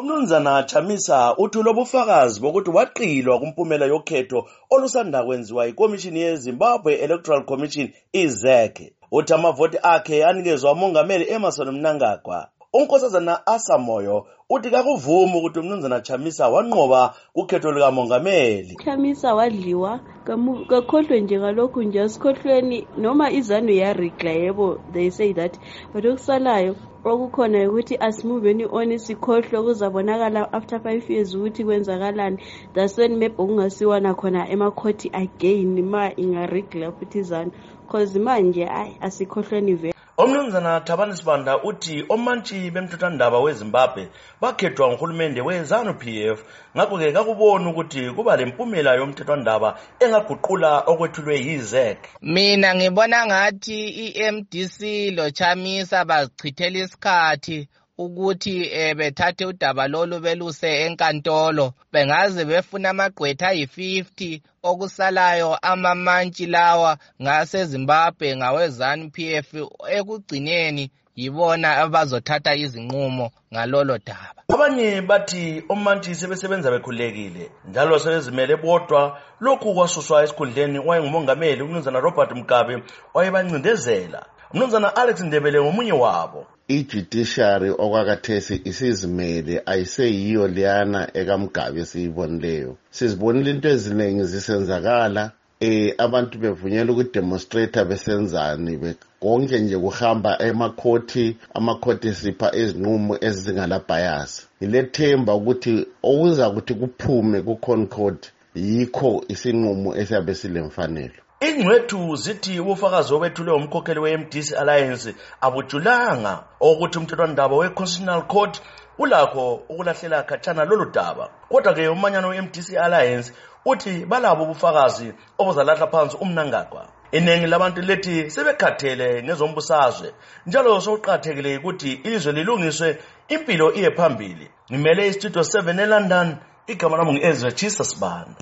umnumzana chamisa uthule ubufakazi bokuthi waqilwa kumpumela yokhetho olusanda kwenziwa yikomishini yezimbabwe electoral commission izek uthi amavoti akhe anikezwa umongameli emerson mnangagwa. Unkosazana asamoyo uthi kakuvumi ukuthi umnumzana chamisa wanqoba kukhetho likamongameli chamisa wadliwa kamu- kakhohlwe nje ngalokhu nje asikhohlweni noma izanu yarigla yebo they say that. But okusalayo okukhona ukuthi asimuveni on sikhohlwe kuzabonakala after five years ukuthi kwenzakalani. That's when maybe okungasiwana khona emakhoti again ma ingarigla futhi izanu. Cause manje ayi asikhohlweni vele. Umnumzana thabani sibanda uthi omantshi bemthethwandaba wezimbabwe bakhethwa nguhulumende we-zanu p f. Ngakho-ke kakuboni ukuthi kuba lempumela yomthethwandaba engaguqula okwethulwe yizek mina ngibona ngathi i-mdc lochamisa bazichithela isikhathi ukuthi eh, bethathe udaba lolu beluse enkantolo bengaze befuna amagqwetha ayi-50 okusalayo amamantshi lawa ngasezimbabwe ngawezanu p f ekugcineni yibona abazothatha izinqumo ngalolo daba. Abanye bathi omantshi sebesebenza bekhululekile njalo sebezimele bodwa. Lokhu kwasuswa esikhundleni wayengumongameli umnumzana robert mugabe wayebancindezela umnumzana alex ndebele ngomunye wabo. I-judiciary okwakathesi isizimele ayiseyiyo leyana ekamugabe esiyibonileyo. Sizibonile into eziningi zisenzakala eh abantu bevunyelwa ukudemonstrata besenzani be- konke nje kuhamba emakhoti amakhoti esipha izinqumo ezingalabhayasi ngilethemba ukuthi okuza kuthi kuphume ku-concord yikho isinqumo esiyabe silemfanelo ingcwethu zithi ubufakazi obethulwe umkhokheli we-mdc alliance abujulanga okuthi umthethwandaba we-constitutional court ulakho ukulahlela khatshana lolu daba. Kodwa-ke umanyano we-mdc alliance uthi balabo ubufakazi obuzalahla phansi umnangagwa. Iningi labantu lethi sebekhathele ngezombusazwe njalo sokuqakathekile ukuthi ilizwe lilungiswe impilo iye phambili. Ngimele istudio 7 elondon igama lami ngu-ezra chisa sibanda.